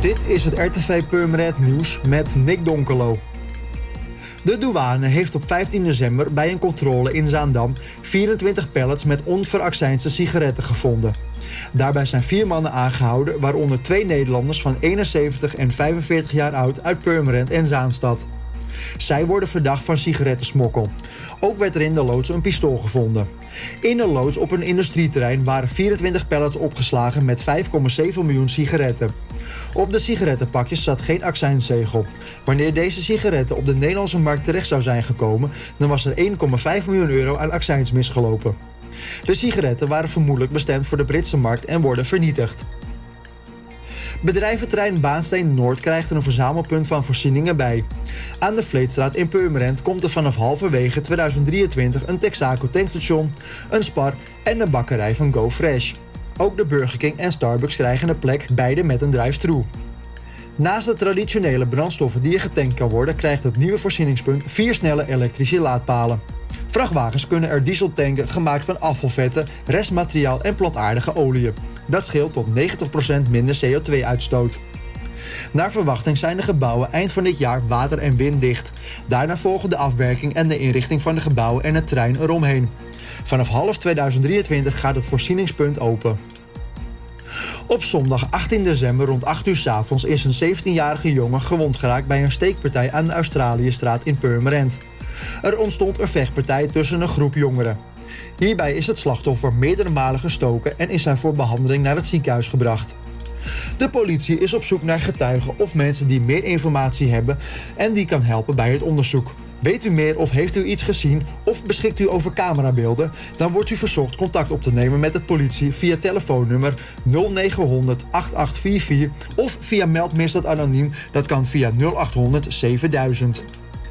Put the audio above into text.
Dit is het RTV Purmerend nieuws met Nick Donkelo. De douane heeft op 15 december bij een controle in Zaandam 24 pallets met onveraccijnste sigaretten gevonden. Daarbij zijn vier mannen aangehouden, waaronder twee Nederlanders van 71 en 45 jaar oud uit Purmerend en Zaanstad. Zij worden verdacht van sigarettensmokkel. Ook werd er in de loods een pistool gevonden. In de loods op een industrieterrein waren 24 pallets opgeslagen met 5,7 miljoen sigaretten. Op de sigarettenpakjes zat geen accijnzegel. Wanneer deze sigaretten op de Nederlandse markt terecht zou zijn gekomen, dan was er 1,5 miljoen euro aan accijns misgelopen. De sigaretten waren vermoedelijk bestemd voor de Britse markt en worden vernietigd. Bedrijventerrein Baansteen Noord krijgt er een verzamelpunt van voorzieningen bij. Aan de Vleetstraat in Purmerend komt er vanaf halverwege 2023 een Texaco tankstation, een spar en een bakkerij van Go Fresh. Ook de Burger King en Starbucks krijgen een plek, beide met een drive-thru. Naast de traditionele brandstoffen die er getankt kan worden, krijgt het nieuwe voorzieningspunt vier snelle elektrische laadpalen. Vrachtwagens kunnen er diesel tanken gemaakt van afvalvetten, restmateriaal en plantaardige oliën. Dat scheelt tot 90% minder CO2-uitstoot. Naar verwachting zijn de gebouwen eind van dit jaar water- en winddicht. Daarna volgen de afwerking en de inrichting van de gebouwen en het trein eromheen. Vanaf half 2023 gaat het voorzieningspunt open. Op zondag 18 december rond 8 uur s avonds is een 17-jarige jongen gewond geraakt bij een steekpartij aan de Australiëstraat in Purmerend. Er ontstond een vechtpartij tussen een groep jongeren. Hierbij is het slachtoffer meerdere malen gestoken en is hij voor behandeling naar het ziekenhuis gebracht. De politie is op zoek naar getuigen of mensen die meer informatie hebben en die kan helpen bij het onderzoek. Weet u meer of heeft u iets gezien of beschikt u over camerabeelden? Dan wordt u verzocht contact op te nemen met de politie via telefoonnummer 0900 8844 of via Meldmisdaad Anoniem. Dat kan via 0800 7000.